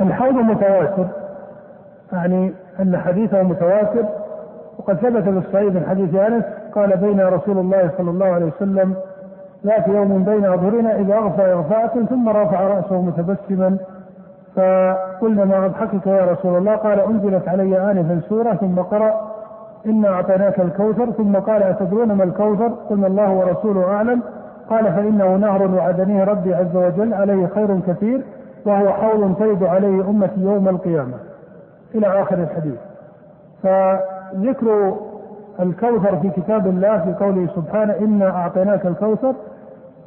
الحوض متواتر. يعني أن حديثه متواتر. وقد ثبت في الصحيح من حديث أنس قال بين رسول الله صلى الله عليه وسلم ذات يوم بين اظهرنا إذا أغفى إغفاءة ثم رفع رأسه متبسما. فقلنا ما أضحكك يا رسول الله؟ قال أنزلت علي انفا سورة ثم قرأ إنا أعطيناك الكوثر. ثم قال أتدرون ما الكوثر؟ قلنا الله ورسوله أعلم. قال فإنه نهر وعدنيه ربي عز وجل عليه خير كثير وهو حوض ترد عليه أمتي يوم القيامة إلى آخر الحديث. فذكر الكوثر في كتاب الله في قوله سبحانه انا أعطيناك الكوثر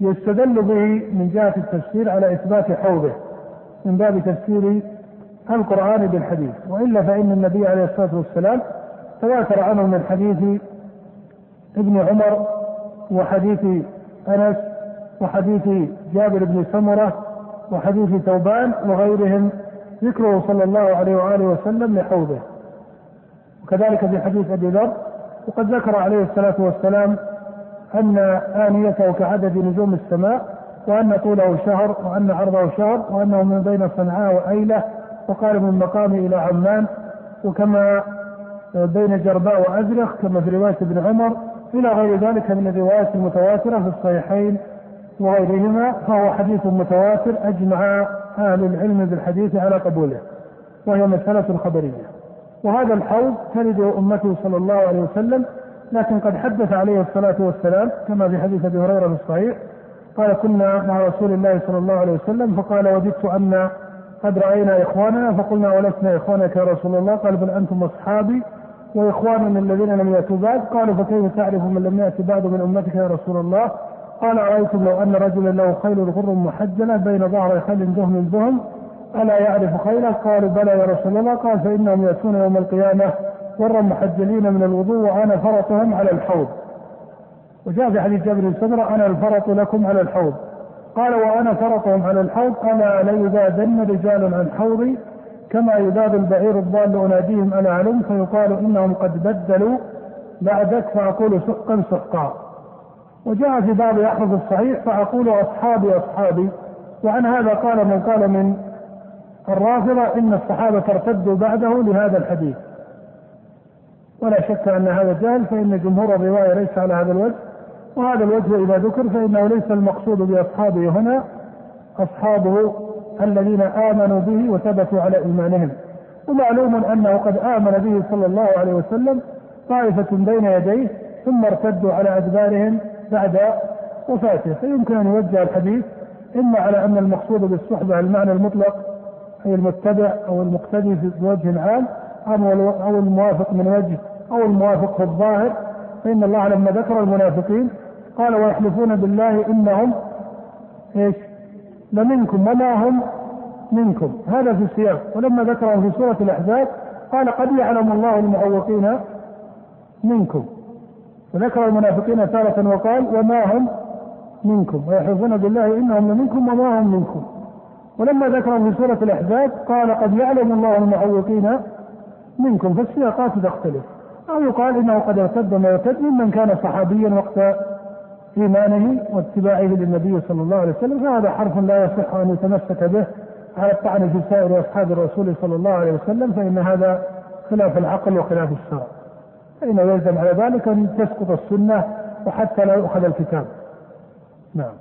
يستدل به من جهة التفسير على إثبات حوضه من باب تفسير القرآن بالحديث وإلا فإن النبي عليه الصلاة والسلام تواتر عنه من حديث ابن عمر وحديث أنس وحديث جابر بن سمرة وحديث ثوبان وغيرهم ذكره صلى الله عليه وآله وسلم لحوضه. وكذلك في حديث أبي ذر وقد ذكر عليه الصلاة والسلام أن آنيته كعدد نجوم السماء وأن طوله شهر وأن عرضه شهر وأنه من بين صنعاء وأيلة وقال من مقامه إلى عمان وكما بين جرباء وازرخ كما في رواية ابن عمر إلى غير ذلك من الروايات المتواترة في الصحيحين وغيرهما فهو حديث متواتر أجمع أهل العلم بالحديث على قبوله وهي مسألة خبرية. وهذا الحوض ترد أمته صلى الله عليه وسلم لكن قد حدث عليه الصلاة والسلام كما في حديث أبي هريرة في الصحيح قال كنا مع رسول الله صلى الله عليه وسلم فقال وددت أن قد رأينا إخواننا فقلنا ولسنا إخوانك يا رسول الله؟ قال بل أنتم أصحابي واخواننا الذين لم يأتوا بعد قالوا فكيف تعرف من لم يات بعد من أمتك يا رسول الله؟ قال أرأيتم لو أن رجلا له خيل غر محجلة بين ظهر خيل دهم دهم ألا يعرف خيله؟ قالوا بلى يا رسول الله. قال فإنهم يأتون يوم القيامة غرا محجلين من الوضوء وأنا فرطهم على الحوض. وجاء في حديث جابر بن سمرة أنا الفرط لكم على الحوض. قال وأنا فرطهم على الحوض ألا ليذادن رجال عن حوضي؟ كما يذاد البعير الضال أناديهم أنا علم؟ فيقال إنهم قد بدلوا. بعدك فأقول سحقا سحقا. وجاء في بعض يحفظ الصحيح فأقول أصحابي أصحابي. وعن هذا قال من قال من الرافضة إن الصحابة ارتدوا بعده لهذا الحديث. ولا شك أن هذا جهل فإن جمهور الرواية ليس على هذا الوجه. وهذا الوجه إذا ذكر فإنه ليس المقصود بأصحابه هنا. أصحابه الذين آمنوا به وثبتوا على إيمانهم. ومعلوم أنه قد آمن به صلى الله عليه وسلم طائفة بين يديه ثم ارتدوا على أدبارهم بعد وفاته. فيمكن أن يوجه الحديث إما على أن المقصود بالصحبة المعنى المطلق أي المتبع أو المقتدي بوجه عام أو الموافق من وجه أو الموافق في الظاهر. فإن الله لما ذكر المنافقين قال ويحلفون بالله إنهم إيش؟ لمنكم وما هم منكم. هذا في السياق. ولما ذكره في سورة الأحزاب قال قد يعلم الله المعوقين منكم. وذكر المنافقين تارة وقال وما هم منكم. ويحلفون بالله إنهم لمنكم وما هم منكم. ولما ذكر في سورة الأحزاب قال قد يعلم الله المعوقين منكم. فالسياقات تختلف. أو يقال إنه قد ارتد ما يرتد ممن كان صحابيا وقت إيمانه واتباعه للنبي صلى الله عليه وسلم فهذا حرف لا يصح أن يتمسك به على الطعن في سائر أصحاب الرسول صلى الله عليه وسلم فإن هذا خلاف العقل وخلاف الشرع. فإنه يلزم على ذلك أن تسقط السنة وحتى لا يؤخذ الكتاب. نعم.